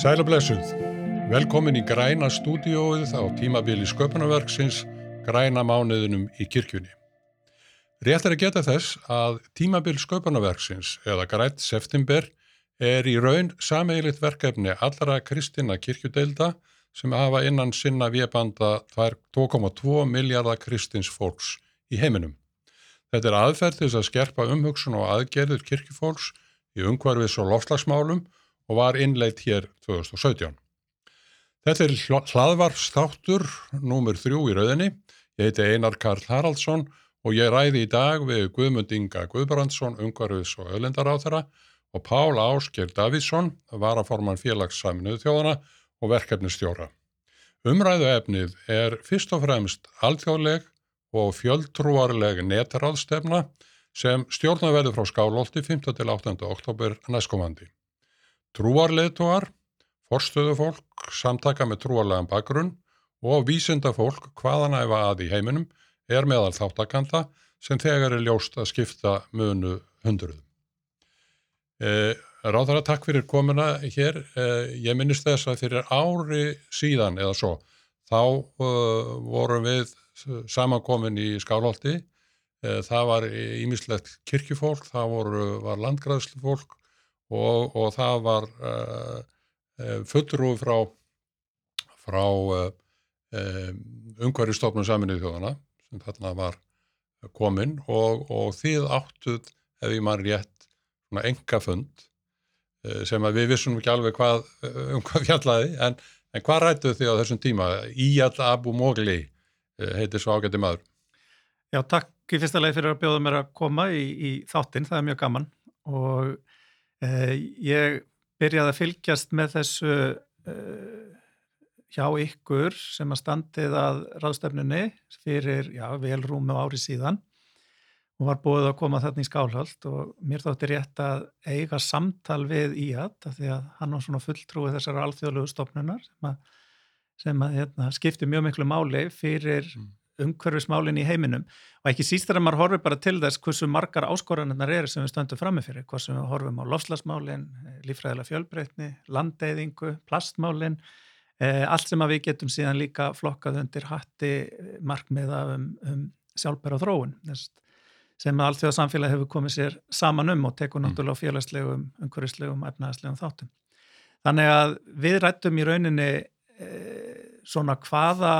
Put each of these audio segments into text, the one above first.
Sæla blessuð. Velkomin í græna stúdióið á tímabili sköpunarverksins græna mánuðinum í kirkjunni. Rétt er að geta þess að tímabil sköpunarverksins eða grænt september er í raun sameigilitt verkefni allra kristina kirkjudelda sem hafa innan sinna viðbanda 2,2 miljardar kristins fólks í heiminum. Þetta er aðferð til þess að skerpa umhugsun og aðgerður kirkjufólks í umhverfis og lofslagsmálum og var innleitt hér 2017. Þetta er hlaðvarfstáttur númur þrjú í rauðinni. Ég heiti Einar Karl Haraldsson og ég ræði í dag við Guðmund Inga Guðbrandsson, umhverfis og öðlendaráþara og Pál Ásker Davíðsson, varaforman félagsaminuðu þjóðana og verkefnistjóra. Umræðu efnið er fyrst og fremst alþjóðleg og fjöldtrúarleg netráðstefna sem stjórnaverði frá Skálólti 5. til 8. oktober næstkomandi. Trúarleðtúar, forstöðufólk, samtaka með trúarlegan bakgrunn og vísindafólk hvaðanæfa að í heiminum er meðal þáttakanta sem þegar er ljóst að skipta munu hundruðum. Eh, Ráðara, takk fyrir komuna hér. Eh, ég minnist þess að fyrir ári síðan eða svo, þá uh, vorum við samankomin í Skálholti. Það var ímislegt kirkjufólk, það voru, var landgræðslufólk og, og það var uh, fullrúð frá, frá uh, umhverjastofnum saminnið þjóðana sem þarna var komin og, og þið áttuð, ef ég mann rétt, engafund sem við vissum ekki alveg hvað, um hvað fjallaði, en, en hvað rættuð þið á þessum tíma? Íall Abu Mogli heitir svo ágætti maður. Já, takk í fyrsta leið fyrir að bjóða mér að koma í, í þáttinn, það er mjög gaman og eh, ég byrjaði að fylgjast með þessu eh, hjá ykkur sem að standið að ráðstefnunni fyrir, já, vel rúmi á ári síðan og var búið að koma þarna í skálhald og mér þótti rétt að eiga samtal við Íat af því að hann var svona fulltrúið þessar alþjóðlegu stofnunar sem að, sem að hérna, skipti mjög miklu máli fyrir mm. Umhverfismálinn í heiminum og ekki síst þegar maður horfið bara til þess hversu margar áskoranirnar eru sem við stöndum framifyrir, sem við horfum á lofslagsmálinn, lífræðilega fjölbreytni, landeyðingu, plastmálinn Eh, allt sem að við getum síðan líka flokkað undir hatti markmiða um, um sjálfbæra þróun sem að allþjóða samfélagi hefur komið sér saman um og tekur mm. náttúrulega félagslegum, umhverfislegum, efnaðslegum þáttum. Þannig að við rættum í rauninni eh, svona hvaða,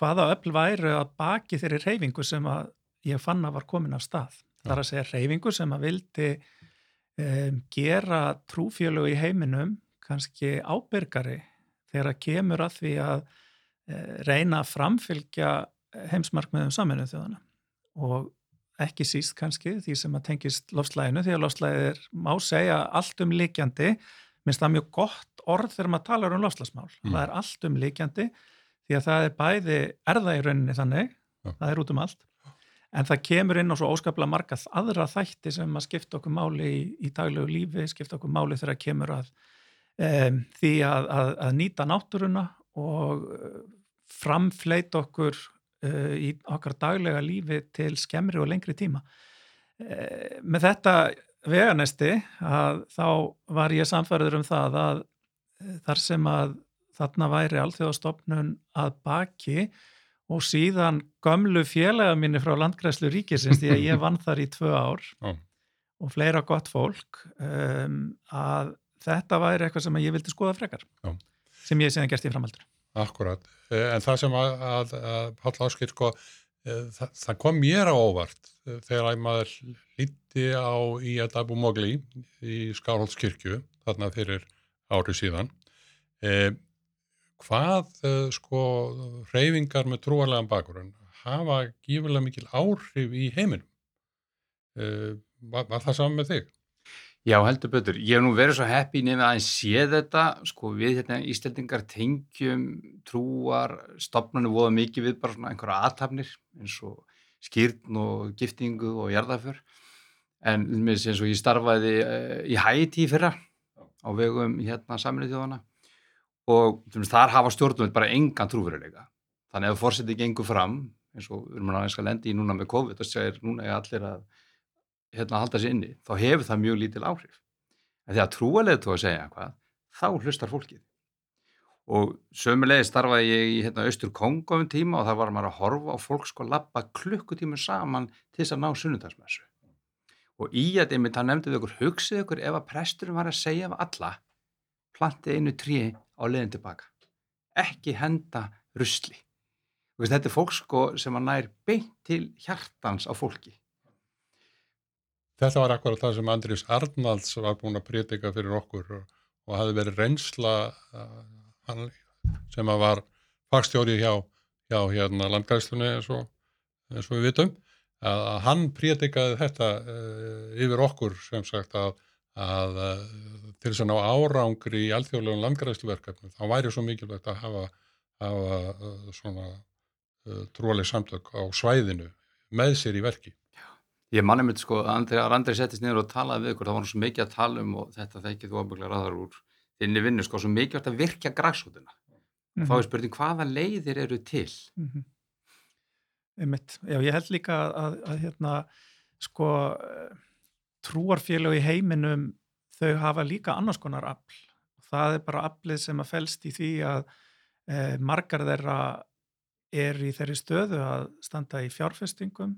hvaða öll væru að baki þeirri reyfingu sem að ég fann að var komin af stað. Það er að segja reyfingu sem að vildi eh, gera trúfjölu í heiminum kannski ábyrgari þegar að kemur að því að eh, reyna að framfylgja heimsmarkmiðum saminu þjóðana og ekki síst kannski því sem að tengist lofslæginu því að lofslægið er má segja allt um líkjandi minnst það mjög gott orð þegar maður talar um lofslagsmál mm. það er allt um líkjandi því að það er bæði erða í rauninni þannig ja. það er út um allt en það kemur inn á svo óskaplega marga aðra þætti sem að skipta okkur máli í, í daglegu lífi, skipta okkur máli þegar það kemur að um, því að, að, að nýta náttúruna og uh, framfleit okkur uh, í okkar daglega lífi til skemmri og lengri tíma. Uh, með þetta veganesti að þá var ég samfærður um það að þar sem að þarna væri alþjóðastofnun að baki og síðan gömlu félaga minni frá landgræslu ríkisins því að ég vann þar í tvö ár oh. og fleira gott fólk um, að þetta væri eitthvað sem ég vildi skoða frekar Já. sem ég séðan gert í framhaldur Akkurat, eh, en það sem að, að, að Páll Áskil sko eh, það, það kom mér á óvart eh, þegar að maður líti á í að Abu Mogli í Skálholdskirkju þarna fyrir ári síðan eh, hvað sko reyfingar með trúarlegan bakurinn hafa gífurlega mikil áhrif í heiminum eh, var, var það saman með þig? Já, heldur betur. Ég hef nú verið svo happy nefnir að ég sé þetta, sko við hérna ístendingar tengjum trúar, stopnarnu voða mikið við bara svona einhverja aðtapnir eins og skýrn og giftingu og jarðaför en eins og ég starfaði uh, í Hæti fyrra á vegum hérna saminuð þjóðana og þar hafa stjórnum bara engan trúveruleika. Þannig að fórsetið gengur fram eins og við erum að lendi í núna með COVID og segir núna er allir að hérna halda sér inni, þá hefur það mjög lítil áhrif. En þegar trúalegu þú að segja hvað, þá hlustar fólkið. Og sömulegið starfaði ég í hérna, austur Kongo um tíma og þar var maður að horfa á fólk sko lappa klukkutímu saman til þess að ná sunnudagsmessu. Og í að einmitt hann nefndi við okkur, hugsið okkur ef að presturinn var að segja af alla, plantið einu trí á leiðin tilbaka. Ekki henda rusli. Og þetta er fólk sko sem að nær beint til hjartans á fólki. Þetta var akkurat það sem Andris Arnalds var búin að prétika fyrir okkur og, og hafi verið reynsla uh, sem að var fagstjóri hjá, hjá hérna landgræðslunni eins og, eins og við vitum að, hann prétikaði þetta uh, yfir okkur sem sagt að, að uh, til þess að ná árangri í alþjóðlegum landgræðsluverkefnum þá væri svo mikilvægt að hafa, hafa uh, svona uh, trúaleg samtök á svæðinu með sér í verki. Ég manni mitt sko að Andri, Andri settist niður og talaði við ykkur, það var svo mikið að tala um og þetta þekkið þú ábygglega ræðar úr þinni vinnu, sko, svo mikið að virkja græsútuna. Mm -hmm. Þá er spurning hvaða leiðir eru til? Mm -hmm. Einmitt. Já, ég held líka að, að, að hérna, sko, trúarfélög í heiminum þau hafa líka annars konar afl. Það er bara aflið sem að fælst í því að eh, margar þeirra er í þeirri stöðu að standa í fjárfestingum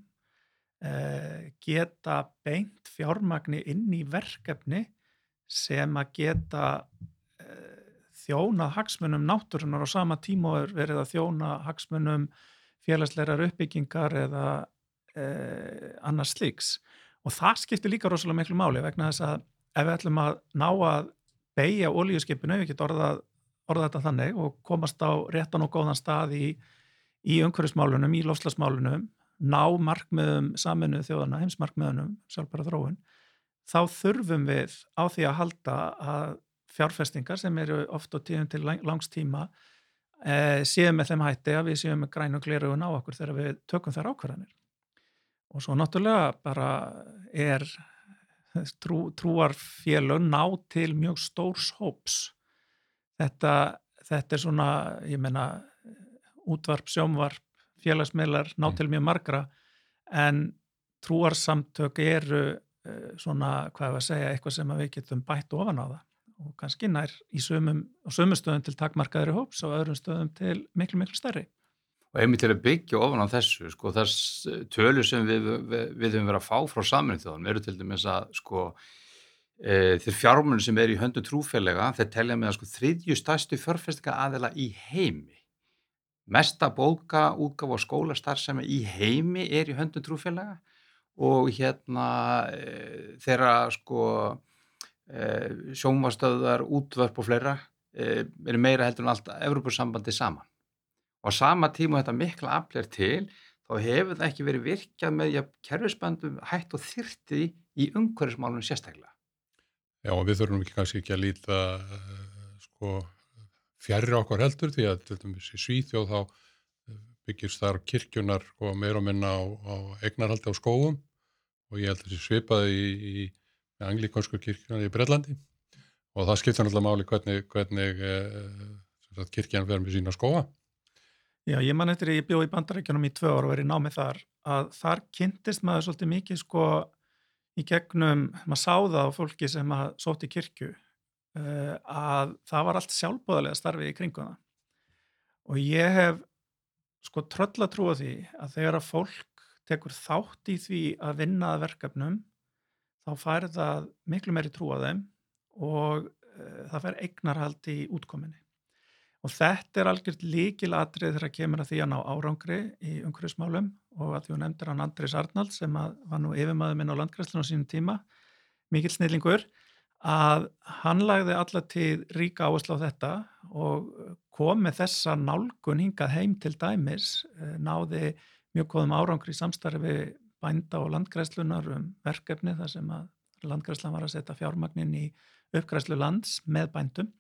Eh, geta beint fjármagni inn í verkefni sem að geta uh, þjónað hagsmunum náttúrunar á sama tíma og verið að þjóna hagsmunum félagslegar uppbyggingar eða uh, annars slíks og það skiptir líka rosalega miklu máli vegna þess að ef við ætlum að ná að beigja ólíuskipinu, við getum orðað, orðað þetta þannig og komast á réttan og góðan stað í, í umhverfismálunum, í lofslagsmálunum ná markmiðum saminu þjóðana, heimsmarkmiðunum, sjálfbæra þróun, þá þurfum við á því að halda að fjárfestingar sem eru oft og tíðum til langstíma e, séu með þeim hætti að við séum með græn og glerugun á okkur þegar við tökum þær ákvarðanir. Og svo náttúrulega bara er trú, trúarfélög ná til mjög stórs hóps. Þetta, þetta er svona, ég menna, útvarp, sjómvarp, félagsmiðlar ná mm. til mjög margra en trúarsamtök eru uh, svona, hvað er að segja, eitthvað sem við getum bætt ofan á það og kannski nær í sömum, sömum stöðum til takmarkaðri hóps og öðrum stöðum til miklu, miklu stærri. Og einmitt til að byggja ofan á þessu, sko, þess tölu sem við, við, við höfum verið að fá frá saminni þjóðan, eru til dæmis að, sko, e, þeir fjármunni sem er í höndu trúfélaga, þeir telja með að, sko, þriðju stærstu fjárfestinga aðela í heimi. Mesta bóka útgáf á skólastarfsemi í heimi er í höndum trúfélaga. Og hérna e, þeirra sko e, sjónvastöðar, útvörp og fleira e, er meira heldur en allt Evropasambandi saman og á sama tíma þetta mikla aflér til þá hefur það ekki verið virkjað með ja, kerfisbandum hætt og þyrti í umhverfismálunum sérstaklega Já og við þurfum ekki kannski ekki að líta sko fjærri okkur heldur því að dæmis í Svíþjóð þá eh, byggist þar kirkjunar og meira og minna á, á egnarhaldi á skóum og ég held að þessi svipaði í, í anglíkonsku kirkjunar í Brellandi og það skiptir náttúrulega máli hvernig, hvernig eh, kirkjan verður með sína skóa. Já, ég man eftir að ég bjóð í bandarækjunum í tvö ár og verið námið þar að þar kynntist maður svolítið mikið sko í gegnum, maður sáða á fólki sem að sóti kirkju uh, að það var allt sjálfbóðarlega starfið í kringum það. Og ég hef sko tröll að trúa því að þegar að fólk tekur þátt í því að vinna að verkefnum þá fær það miklu meiri trú að þeim og uh, það fær eignarhald í útkominni og þetta er algjört líkilatrið þegar að kemur að því að ná árangri í umhverfismálum og að því hún nefndir hann Andris Arnald sem var nú yfirmaður minn á landgræslinu á sínum tíma mikil snillingur að hann lagði allatíð ríka áherslu á þetta og kom með þessa nálgun hingað heim til dæmis, eh, náði mjög góðum árangri í samstarfi bænda og landgræslunar um verkefni þar sem að landgræslan var að setja fjármagnin í uppgræslu lands með bændum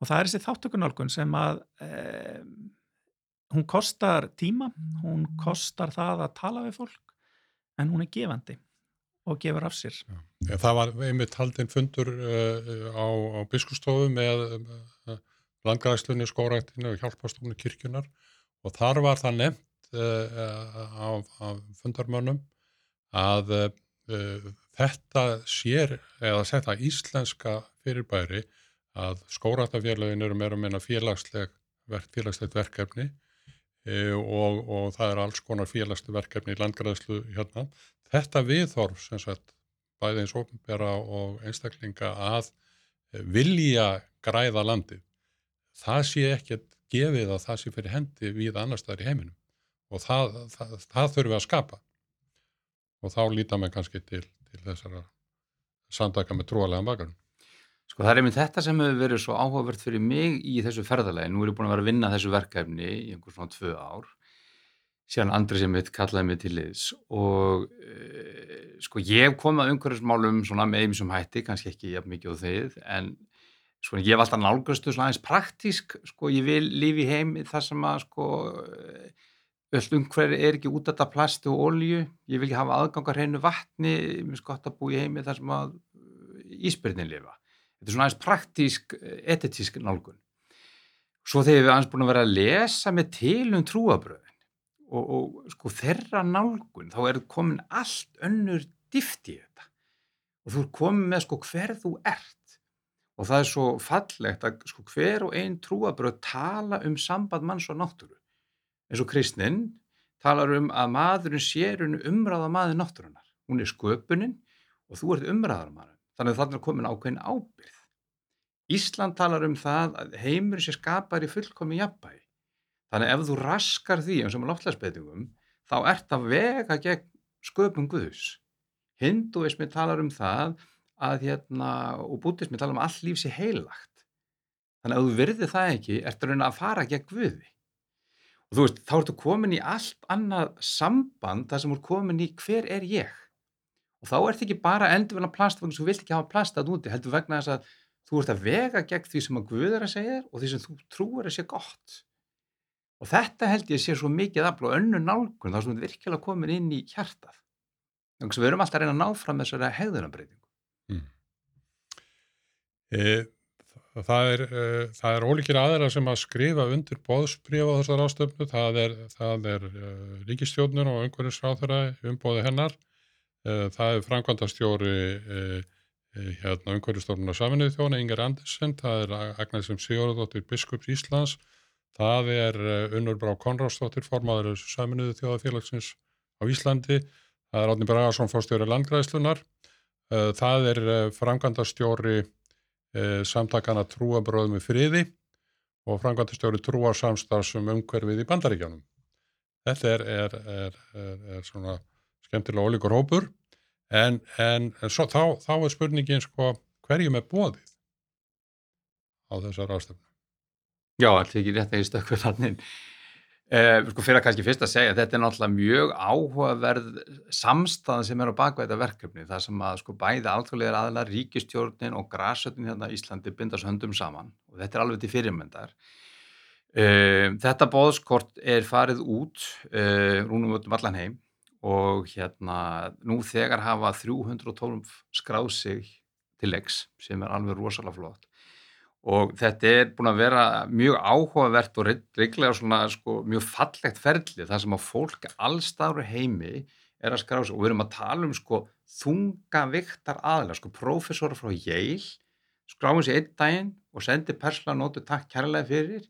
og það er þessi þáttökunálgun sem að eh, hún kostar tíma, hún kostar það að tala við fólk en hún er gefandi og gefur af sér. Já, það var einmitt haldinn fundur uh, á, á biskustofu með uh, landgræðslunni, skórættinu og hjálpastofnu kirkjunar og þar var það nefnt uh, af, af fundarmönnum að þetta sér eða þetta íslenska fyrirbæri að skóratafélagin eru meira meina félagsleg, félagslegt verkefni e, og, og það er alls konar félagsleg verkefni í landgræðslu hérna. Þetta viðhorf sem sagt bæði eins ofnbæra og einstaklinga að e, vilja græða landið. Það sé ekki gefið að það sé fyrir hendi við annar staðar í heiminum og það, það, það þurfum við að skapa og þá lítar maður kannski til, til þessara samtaka með trúalega bakgrunn. Sko það er einmitt þetta sem hefur verið svo áhugavert fyrir mig í þessu ferðalagi. Nú er ég búin að vera að vinna þessu verkefni í einhver svona tvö ár. Síðan andri sem mitt kallaði mig til liðs og e, sko ég komið að umhverfismálum svona með einum sem hætti, kannski ekki jafn mikið á þeir, en sko ég hef alltaf nálgöstu svona aðeins praktísk, sko ég vil lífi heim þar sem að sko öll umhverfi er ekki út af þetta plast og olju, ég vil ekki hafa aðgangar hreinu vatni, mér finnst gott að bú í heimi þar sem að íspyrnin lifa þetta er svona aðeins praktísk etetísk nálgun. Svo þegar við aðeins búin að vera að lesa með til um trúabröðin og, og sko þeirra nálgun þá er komin allt önnur dift í þetta. Og þú er komin með sko hver þú ert. Og það er svo fallegt að sko hver og einn trúabröð tala um samband manns og náttúru. Eins og kristnin talar um að maðurinn sér umræða maður náttúrunar hún er sköpunin og þú ert umræðar maður þannig að þannig er komin ákveðin ábyrð. Ísland talar um það að heimur sé skapar í fullkomi jafnbæði. Þannig ef þú raskar því eins og með loftlagsbeitingum þá ert að vega gegn sköpum Guðus. Hinduismi talar um það að hérna, og bútismi talar um all líf sé heilagt. Þannig að þú verði það ekki, ert að reyna að fara gegn Guði. Og þú veist, þá ertu komin í allt annað samband þar sem þú er komin í hver er ég og þá ert ekki bara endurvinna plast vegna sem þú vilt ekki hafa plast að núti, heldur vegna þess að þú ert að vega gegn því sem að Guð er að segja og því sem þú trúir að sé gott. Og þetta held ég sé svo mikið afl og önnu nálgun þá sem við virkilega komin inn í hjartað. Þannig að við erum alltaf að reyna að ná fram þessari hegðunabreitingu mm. e, Það er, e, það er ólíkir aðra sem að skrifa undir bóðsbríf á þessar ástöfnu. Það er, er e, ríkistjónur og umhverjusráþara umbóði hennar. Eh, það er framkvæmdastjóri eh, eh, hérna umhverjastofnunar saminuði þjóna, Inger Andersen, það er Agnesum Sigurðardóttir Biskups Íslands, það er Unnur Brá Konráðsdóttir, formadur saminuði þjóðafélagsins á Íslandi, það er Átni Bragarsson fórstjóri landgræðslunar, það er framkvæmdastjóri samtakana trúabröðum í friði og framkvæmdastjóri trúarsamstafsum umhverfið í bandaríkjanum. Þetta er, er, er, er svona skemmtilega ólíkur hópur. En, en, svo, þá, þá er spurningin sko hverjum er bóðið á þessar ástöfnu? Já, alltaf ekki rétt að ég stökkur þannig eh, sko fyrir að kannski fyrst að segja þetta er náttúrulega mjög áhugaverð samstæðan sem er á bakvæða verkefni. Það sem að sko bæði alþjóðlegar aðlar ríkistjórnin og græsötnin hérna í Íslandi bindast höndum saman. Og þetta er alveg til fyrirmyndar. Eh, þetta bóðskort er farið út eh, rúnum út um allan heim og hérna nú þegar hafa 312 skráð sig til leiks sem er alveg rosalega flott. Og þetta er búin að vera mjög áhugavert og reyngilega svona sko, mjög fallegt ferli þar sem að fólk allstáru heimi er að skrá sig. Og við erum að tala um sko þunga viktar aðlega sko profesora frá Yale skráum sér einn daginn og sendir persla nótu takk kærlega fyrir.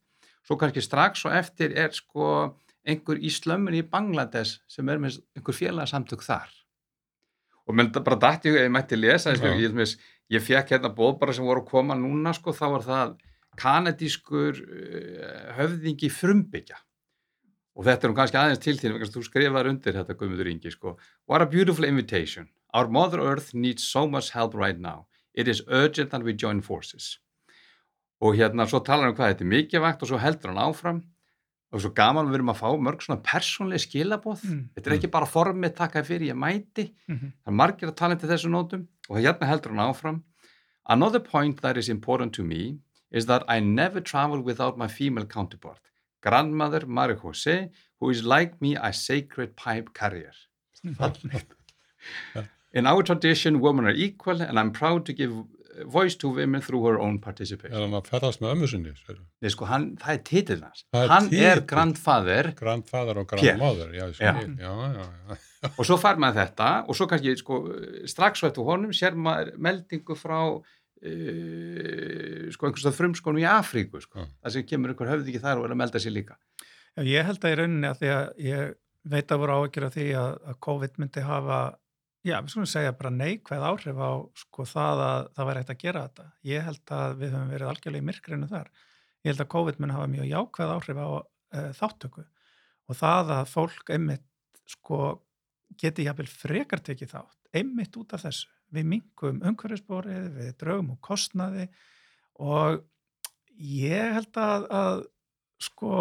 Svo kannski strax og eftir er sko einhver í slömmunni í Bangladesh sem er með einhver félagsamtök þar. Og mér bara dætti ég, ég mætti lesa ég, ég, ég fekk hérna bóðbara sem voru að koma núna sko, þá var það kanadískur uh, höfðingi frumbyggja. Og þetta er nú kannski aðeins til því þú skrifaður undir þetta Guðmundur Ingi sko. what a beautiful invitation. Our mother earth needs so much help right now. It is urgent that we join forces. Og hérna svo talar hann um hvað þetta er mikilvægt og svo heldur hann áfram og svo gaman við erum að fá mörg svona persónlega skilaboð, mm. þetta er ekki bara formið takaði fyrir ég mæti. Mm -hmm. það er margir að tala til þessu nótum og hérna heldur hann áfram. Another point that is important to me is that I never travel without my female counterpart grandmother Marie Jose who is like me a sacred pipe carrier. In our tradition women are equal and I'm proud to give voice to women through her own participation Er hann að ferðast með ömmu sinni? Nei sko, hann, það er títil hans Hann titill. er grandfather Grandfather og grandmother já, já. Já, Og svo fær maður þetta og svo kannski sko, strax svo eftir honum sér maður meldingu frá uh, sko einhvers stað frumskónu í Afríku sko. Já. það sem kemur einhver höfði ekki þar og er að melda sér líka Já, ég held að í rauninni að því að ég veit að voru áhyggjur af því að, að COVID myndi hafa, já, við skulum segja bara neikvæð áhrif á sko það að það væri hægt að gera þetta. Ég held að við höfum verið algjörlega í myrkrinu þar. Ég held að COVID myndi hafa mjög jákvæð áhrif á uh, þáttöku og það að fólk einmitt sko geti jafnvel frekar tekið þátt, einmitt út af þessu. Við mingum umhverfisborið, við draugum og kostnaði og ég held að, að sko,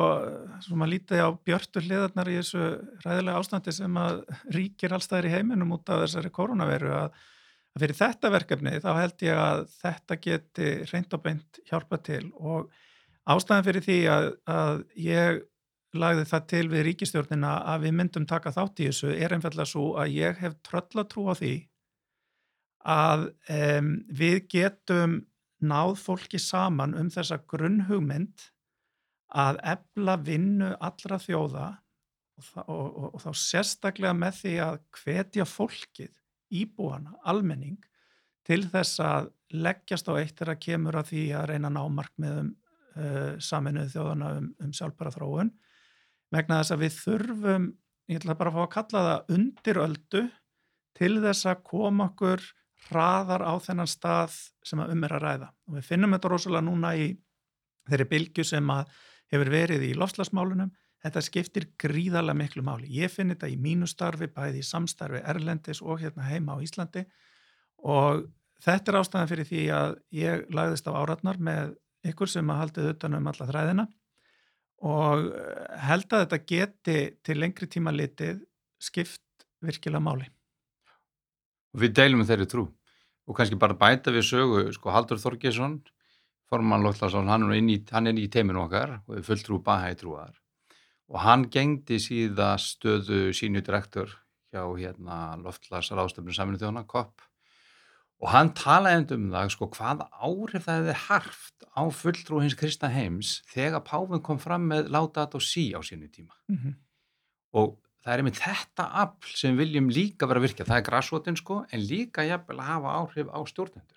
svo maður lítið á björtu hliðarnar í þessu ræðilega ástandi sem að ríkir allstæðir í heiminum út af þessari koronaviru að, að fyrir þetta verkefni þá held ég að þetta geti reynd og beint hjálpa til. Og ástæðan fyrir því að, að ég lagði það til við ríkistjórnina að við myndum taka þátt í þessu er einfallega svo að ég hef tröllatrú á því að um, við getum náð fólki saman um þessa grunnhugmynd að ebla vinnu allra þjóða og, og, og, og þá sérstaklega með því að hvetja fólkið, íbúana, almenning til þess að leggjast á eitt þegar kemur að því að reyna að ná markmiðum uh, saminuð þjóðana um, um sjálfbara þróun vegna þess að við þurfum, ég ætla bara að fá að kalla það undiröldu til þess að koma okkur hraðar á þennan stað sem að um er að ræða. Og við finnum þetta rosalega núna í þeirri bylgju sem að hefur verið í lofslagsmálunum. Þetta skiptir gríðarlega miklu máli. Ég finn þetta í mínu starfi, bæði í samstarfi Erlendis og hérna heima á Íslandi og þetta er ástæðan fyrir því að ég lagðist á áratnar með ykkur sem að haldið utan um alla þræðina og eh, held að þetta geti til lengri tíma litið skipt virkilega máli. við deilum með þeirri trú og kannski bara bæta við sögu sko Haldur Þorgesson formann Lóttlarsson, hann hann er í teiminu okkar og fulltrú Bahæ trúar og hann gengdi síða stöðu sínu direktor hjá hérna Loftlars ráðstöfnum saminu þjóna, COP. Og hann talaði um það sko hvað áhrif það hefði harft á fulltrú hins kristna heims þegar Páfinn kom fram með Laudato Si á sínu tíma. Mm -hmm. og það er einmitt þetta afl sem viljum líka vera að virka, það er grassvotin sko en líka jafnvel að hafa áhrif á stjórnendur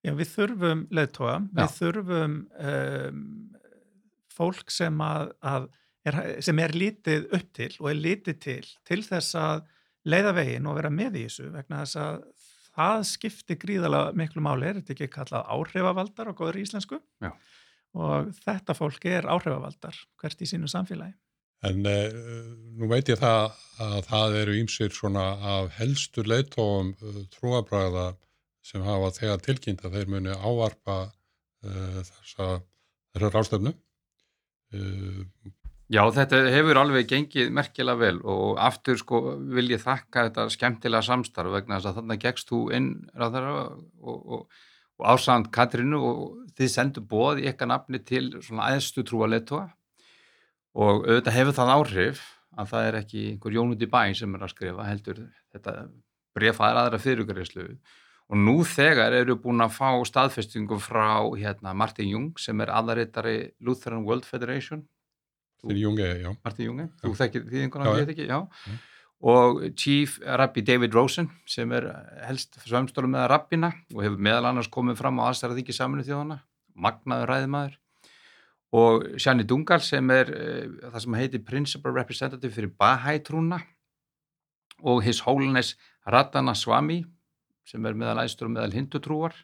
Já, við þurfum leðtóa, við þurfum um, fólk sem, að, að er, sem er lítið upp til og er lítið til til þess að leiða veginn og vera með í þessu vegna þess að það skiptir gríðalega miklu máli, er þetta ekki kallað áhrifavaldar á góður íslensku Já. og þetta fólk er áhrifavaldar hvert í sínu samfélagi. En uh, nú veit ég það að það eru ímsir svona af helstu leitóum uh, trúabræða sem hafa þegar tilkynnt að þeir muni ávarpa uh, þessa, þessa rástefnu. Uh, Já, þetta hefur alveg gengið merkilega vel og aftur sko vil ég þakka þetta skemmtilega samstarf vegna þess að þannig gegst þú inn ráðara og, og, og ásand Katrínu og þið sendu bóð í eitthvað nafni til svona aðstu trúaleitóa og auðvitað hefur það áhrif að það er ekki einhver jónut í bæ sem er að skrifa heldur þetta brefaðar aðra fyrirgræslu og nú þegar eru búin að fá staðfestingu frá hérna, Martin Jung sem er aðarittari Lutheran World Federation Þeir Jungi, já. Martin Junge, þú þekkir því einhvern veginn, ég veit ekki, já. Já. Og Chief Rabbi David Rosen sem er helst svömstórum með rabbina og hefur meðal annars komið fram á aðstæra þykki saminu þjóðana, magnaður ræðimaður. Og Shani Dungal sem er uh, það sem heitir Principal Representative fyrir Baha'i trúna og His Holiness Radhana Swami sem er meðal æstur og meðal hindutrúar.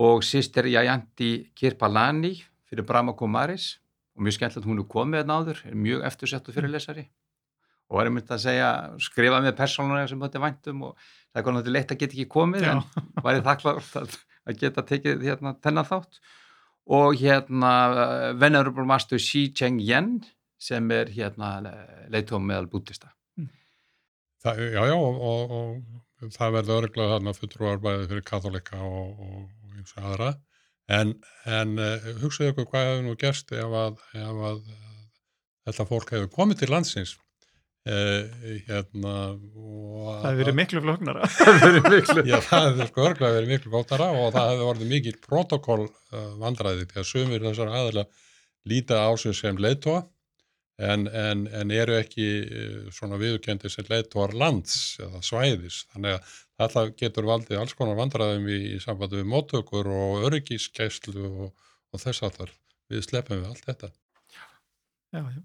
Og Sister Jayanti Kirpalani fyrir Brahma Kumaris. Og mjög skemmtilegt hún er komið hérna áður, er mjög eftirsettu fyrir lesari. Og var einmitt að segja, skrifa með persónulega sem þetta er væntum og það er konar leitt að geta ekki komið Já. en væri þakklátt að, að geta tekið hérna þennan þátt. Og hérna Venerable Master Xi Cheng Yen sem er hérna leitum meðal bútista. Það, já, já, og, og, og það verður örgulega þarna fulltrúarbæði fyrir katholika og, og, eins og aðra. En, en uh, hugsaðu ykkur hvað hefur nú gerst ef að, ef að uh, þetta fólk hefur komið til landsins uh, hérna Það hefur verið miklu miklu. Já, það hefur sko örgulega verið miklu góttara og það hefur orðið mikil protokoll uh, vandræði því að sumir þessar aðeila líta á sig sem leiðtóa en, en, en eru ekki eh, svona viðurkendir sem leiðtóar lands eða svæðis. Þannig að það getur valdið alls konar vandræðum í, í sambandi við móttökur og öryggiskeslu og, og þess að þar við sleppum við allt þetta. Já, já.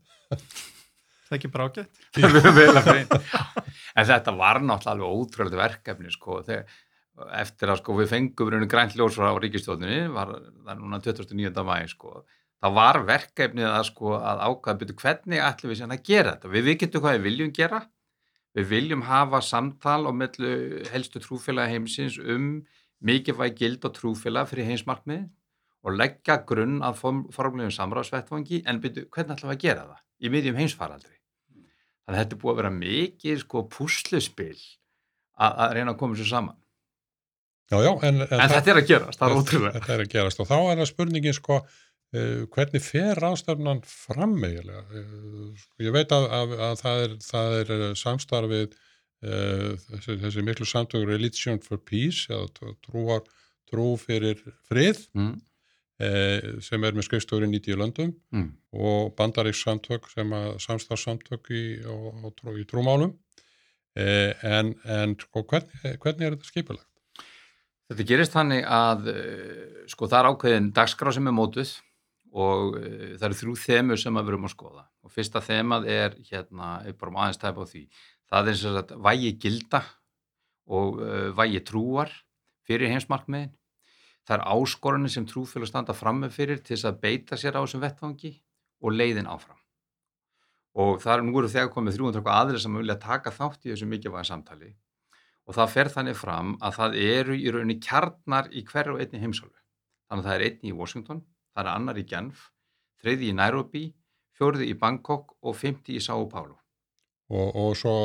Það er ekki bara ágætt. Vel að hreina. en þetta var náttúrulega alveg ótrúlega verkefni sko, þegar, eftir að sko, við fengum ljós frá ríkistjóðinni, var það núna 29. mæði sko, það var verkefnið að, sko, að ákvæða byrju hvernig ætlum við sérna að gera þetta. Við, við getum hvað við viljum gera, við viljum hafa samtal á mellu helstu trúfélag heimsins um mikilvæg gild og trúfélag fyrir heimsmarkmiði og leggja grunn að formlegum samráðsvettfangi en byrju hvernig ætlum við að gera það í miðjum heimsfaraldri. Þannig að þetta búið að vera mikið sko púsluspil að reyna að koma sér saman. Já, já, en, en, en þetta er að gerast, það er ótrúlega. Þetta er að gerast og þá er það spurningin sko hvernig fer ráðstefnan fram eiginlega? Uh, ég veit að, að, að það er, það er uh, samstarfið þessi, þessi miklu samtökur Religion for Peace, trúar, trú fyrir frið. Mm eh, sem er með skrifstofur í 90 löndum mm. og bandaríks samtök sem að samstafssamtök í, í, í trúmálum eh, en, en sko, hvernig, hvernig er þetta skipilagt? Þetta gerist þannig að eh, sko það er ákveðin dagskrá sem er mótuð og uh, það eru þrjú þemur sem við verum að skoða og fyrsta þemað er hérna, bara um aðeins tæpa á því það er eins og vægi gilda og uh, vægi trúar fyrir heimsmarkmiðin Það er áskorunni sem trúfélag standa fram með fyrir til þess að beita sér á þessum vettfangi og leiðin áfram. Og það er nú eru þegar komið 300 aðri sem vilja taka þátt í þessu mikilvæga samtali og það fer þannig fram að það eru í rauninni kjarnar í hverju og einni heimsálfu. Þannig að það er einni í Washington, það er annar í Genf, þriði í Nairobi, fjörði í Bangkok og fymti í Sao Paulo. Og, og svo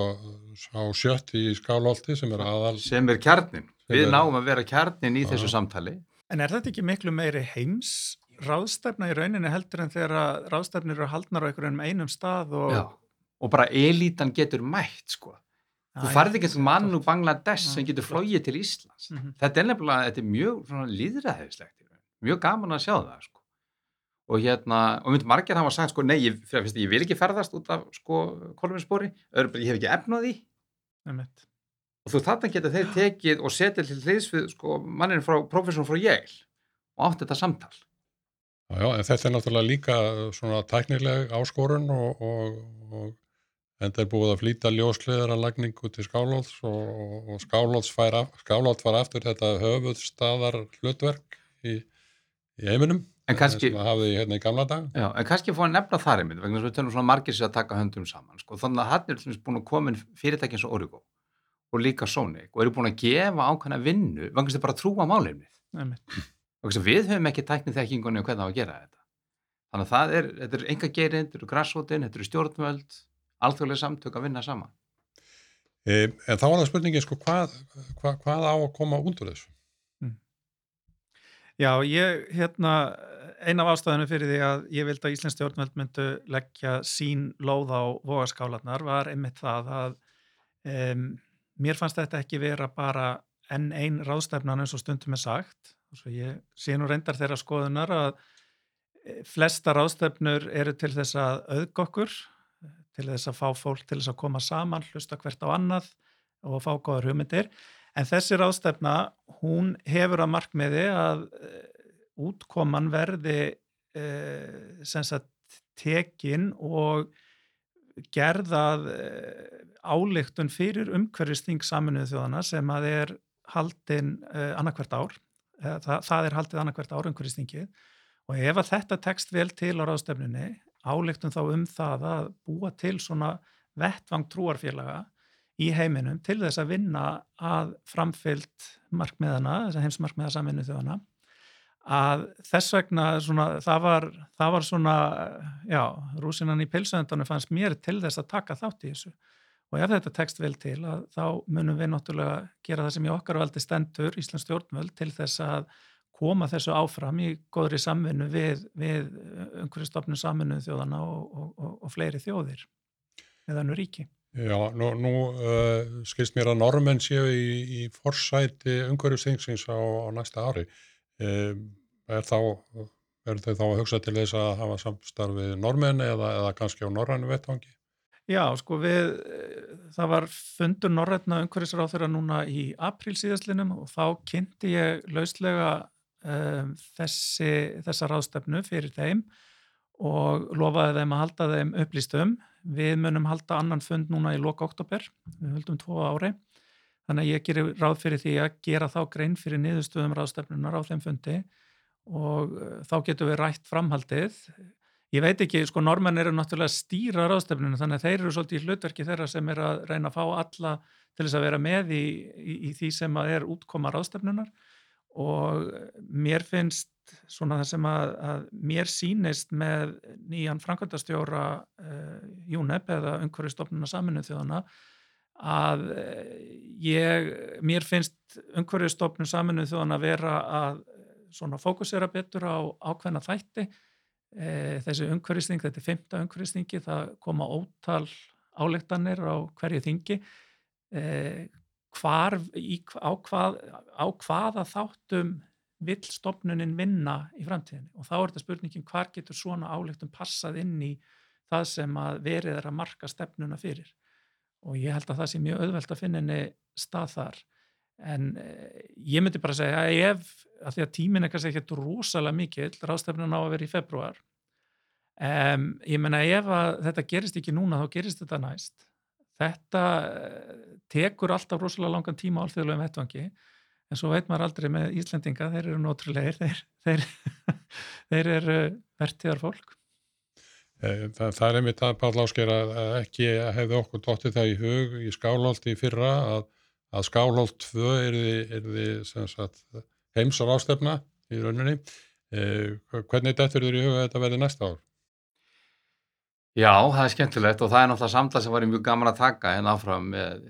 sá sjött í Skálholti sem er aðal... Sem er kjarnin. Við er... náum að vera kjarnin í þessu samtali En er þetta ekki miklu meiri heims ráðstefna í rauninni heldur en þegar ráðstefnir eru haldnar á einhverjum einum stað og... Já, og bara elitan getur mætt sko. Þú farði ekki til mann úr Bangladesh sem getur flóið til Íslands. Mm -hmm. Þetta er nefnilega, þetta er mjög líðræðislegt, mjög gaman að sjá það sko. Og hérna, og myndi margir hafa sagt sko, nei, ég, fyrst, ég vil ekki ferðast út af sko kolumspori, ég hef ekki efnaði. Og þú þarna geta þeir tekið og setja til hliðs við sko, mannin frá professorn frá Yale og átt þetta samtal. Já, já, en þetta er náttúrulega líka svona tæknileg áskorun og, og, og enda er búið að flýta ljósliðar að lagningu til skálóts og, og skálóts fær, skálót fær aftur þetta höfuðstaðar hlutverk í, í heiminum en kannski, sem hafði hérna í gamla dag já, en kannski fóða nefna þar einmitt vegna þess að við tönum svona margir sér að taka höndum saman sko, þannig að hann er búin að koma fyrirtækinn svo Origo og líka Sonic og eru búin að gefa ákvæmna vinnu þið bara að trúa málefnið. Við höfum ekki tæknið þekkingunni og hvernig það var að gera þetta. Þannig að það er, þetta er enga gerinn, þetta eru græsvotin, þetta eru stjórnvöld alþjóðlega samtök að vinna saman. E, En þá var það spurningin sko hvað, hvað, hvað á að koma út úr þessu? Mm. Já, ég hérna eina af ástæðinu fyrir því að ég vildi að Íslands stjórnvöld myndu leggja sín lóð á vogaskálanar var einmitt það að um, mér fannst þetta ekki vera bara enn einn ráðstefnan eins og stundum er sagt. Og svo ég sé nú reyndar þeirra skoðunar að eh, flesta ráðstefnur eru til þess að auðg okkur, til þess að fá fólk til þess að koma saman, hlusta hvert á annað og fá góðar hugmyndir. En þessi ráðstefna hún hefur að markmiði að uh, útkoman verði uh, sem sagt tekin og gerðað uh, álíktun fyrir umhverfisting saminuðu þjóðana sem að er haldin uh, annarkvært ár, það, það er haldið annarkvært ár umhverfistingið og ef að þetta tekst vel til á ráðstefnunni, álíktun þá um það að búa til svona vettvang trúarfélaga í heiminum til þess að vinna að framfyllt markmiðana, þess að heimsmarkmiða saminuðu þjóðana að þess vegna svona, það, var, það var svona, já, rúsinan í pilsöndunum fannst mér til þess að taka þátt í þessu og ef þetta tekst vel til að þá munum við náttúrulega gera það sem í okkar valdi stendur Íslands stjórnvöld til þess að koma þessu áfram í góðri samvinnu við, við umhverju stofnum samvinnu þjóðana og, og, og, og fleiri þjóðir eða nú ríki. Já, nú, nú uh, skilst mér að normenn séu í, í forsæti umhverju stengsins á, á næsta ári. Er þá verður þau þá að hugsa til þess að hafa samstarfið normenn eða, eða kannski á norrannu vettvangi? Já, sko við, það var fundur norrætna umhverfisráð þeirra núna í apríl síðastlinum og þá kynnti ég lauslega um, þessi, þessa ráðstefnu fyrir þeim og lofaði þeim að halda þeim upplýstum. Við munum halda annan fund núna í loka oktober, við höldum tvo ári. Þannig að ég gerir ráð fyrir því að gera þá grein fyrir niðurstöðum ráðstefnunar á þeim fundi og uh, þá getum við rætt framhaldið. Ég veit ekki, sko normenn eru náttúrulega stýra ráðstefnunum þannig að þeir eru svolítið í hlutverki þeirra sem er að reyna að fá alla til þess að vera með í, í, í því sem er útkoma ráðstefnunar og mér finnst svona það sem að, að mér sínist með nýjan framkvæmdastjóra uh, UNEP eða umhverfistofnuna saminu þjóðana að uh, ég, mér finnst umhverfistofnun saminu þjóðana vera að svona fókusera betur á ákveðna þætti. Uh, þessi umhverfisting, þetta er fymta umhverfistingi, það koma ótal álektanir á hverju þingi. Hvar, í, á, hvað, á hvaða þáttum vill stopnunin vinna í framtíðinni? Og þá er þetta spurningin hvar getur svona álektum passað inn í það sem að verið er að marka stefnuna fyrir og ég held að það sé mjög auðvelt að finna henni stað þar en eh, ég myndi bara segja að ef að því að tímin er kannski ekkert rosalega mikill ráðstefnun á að vera í februar um, ég menna ef að þetta gerist ekki núna þá gerist þetta næst þetta eh, tekur alltaf rosalega langan tíma á alþjóðlegum vettvangi en svo veit maður aldrei með Íslendinga, þeir eru nótrúleir, þeir, þeir, þeir eru vertiðar fólk. Eh, það, það er einmitt að Páll Ásker að ekki hefði okkur dóttið það í hug í Skálholti fyrra að, að Skálholt 2 er því heimsar ástefna í rauninni. Eh, hvernig þetta er í hug að þetta verði næsta ár? Já, það er skemmtilegt og það er náttúrulega samtala sem var mjög gaman að taka en áfram með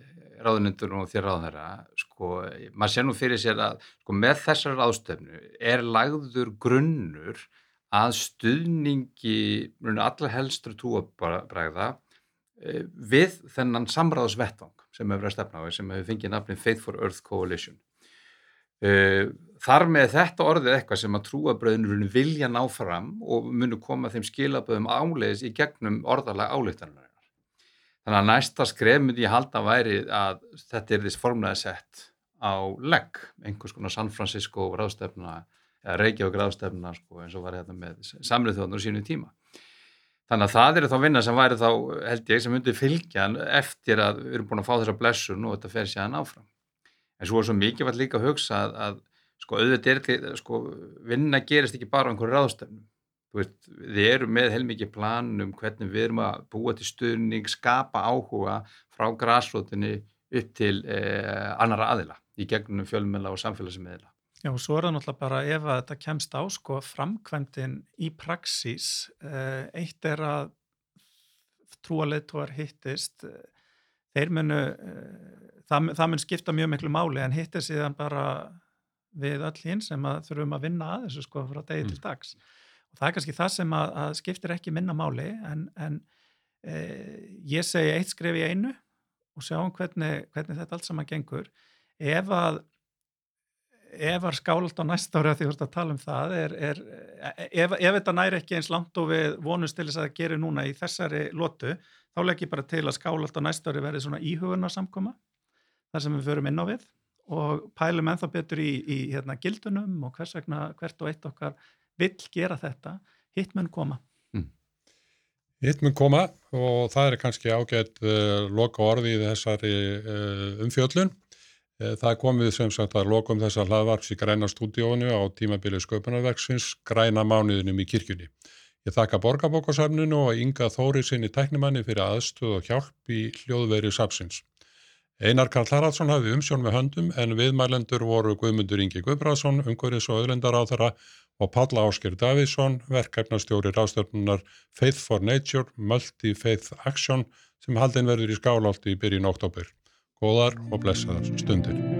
ráðunundur og þér ráðun þeirra. Sko, maður sé nú fyrir sér að sko, með þessar ráðstöfnu er lagður grunnur að stuðningi allar helstur trúabræða e, við þennan samráðsvettvang sem hefur að stefna á sem hefur fengið nafnin Faith for Earth Coalition. Uh, þar með þetta orðið eitthvað sem að trúabröðinurinn vilja ná fram og munu koma þeim skilaböðum áleiðis í gegnum orðalega álíktarinnar. Þannig að næsta skref myndi ég halda væri að þetta er þess formlega sett á legg, einhvers konar San Francisco ráðstefna, Reykjavík ráðstefna sko, eins og var hérna með samrið þjóðnur sínu tíma. Þannig að það eru þá vinna sem væri þá, held ég, sem myndi fylgja eftir að við erum búin að fá þessa blessun og þetta fer sér hann áfram. En svo er svo mikið vall líka að hugsa að, að sko auðvitað er sko vinna gerist ekki bara á einhverju ráðstefnum veist, við erum með heilmikið plan um hvernig við erum að búa til stuðning skapa áhuga frá græsrótinni upp til eh, annara aðila í gegnum fjölmjöla og samfélagsmiðla Já, svo er það náttúrulega bara ef að þetta kemst á sko framkvæmdinn í praxís eh, eitt er að trúaleitóar hittist eh, þeir munu eh, það, það mun skipta mjög miklu máli en hitt er síðan bara við öll hinn sem að þurfum að vinna að þessu sko frá degi mm. til dags og það er kannski það sem að, að skiptir ekki minna máli en, en e, ég segi eitt skref í einu og sjáum hvernig, hvernig þetta allt saman gengur ef að ef að skált á næsta ári að því að tala um það er, er, ef, ef þetta næri ekki eins langt og við vonumst til þess að það gerir núna í þessari lotu þá legg ég bara til að skált á næsta ári verði svona íhugunarsamkoma þar sem við förum inn á við og pælum ennþá betur í, í hérna, gildunum og hvers vegna hvert og eitt okkar vill gera þetta, hitt mun koma. Mm. Hitt mun koma og það er kannski ágætt uh, loka orði í þessari uh, umfjöllun. Uh, það komið sem sagt að lokum þessar hlaðvarps í græna stúdíónu á tímabilið sköpunarverksins græna mánuðinum í kirkjunni. Ég þakka borgarbókasafnunu og Inga Þóri sinni tæknimanni fyrir aðstöð og hjálp í hljóðveri sapsins. Einar Karl Haraldsson hafði umsjón með höndum en viðmælendur voru Guðmundur Ingi Guðbráðsson, umhverfis og öðlendar á þeirra og Palla Ásker Davíðsson, verkefnastjóri ráðstörnunar Faith for Nature, Multi-Faith Action sem haldin verður í skálálti í byrjun oktober. Góðar og blessaðar stundir.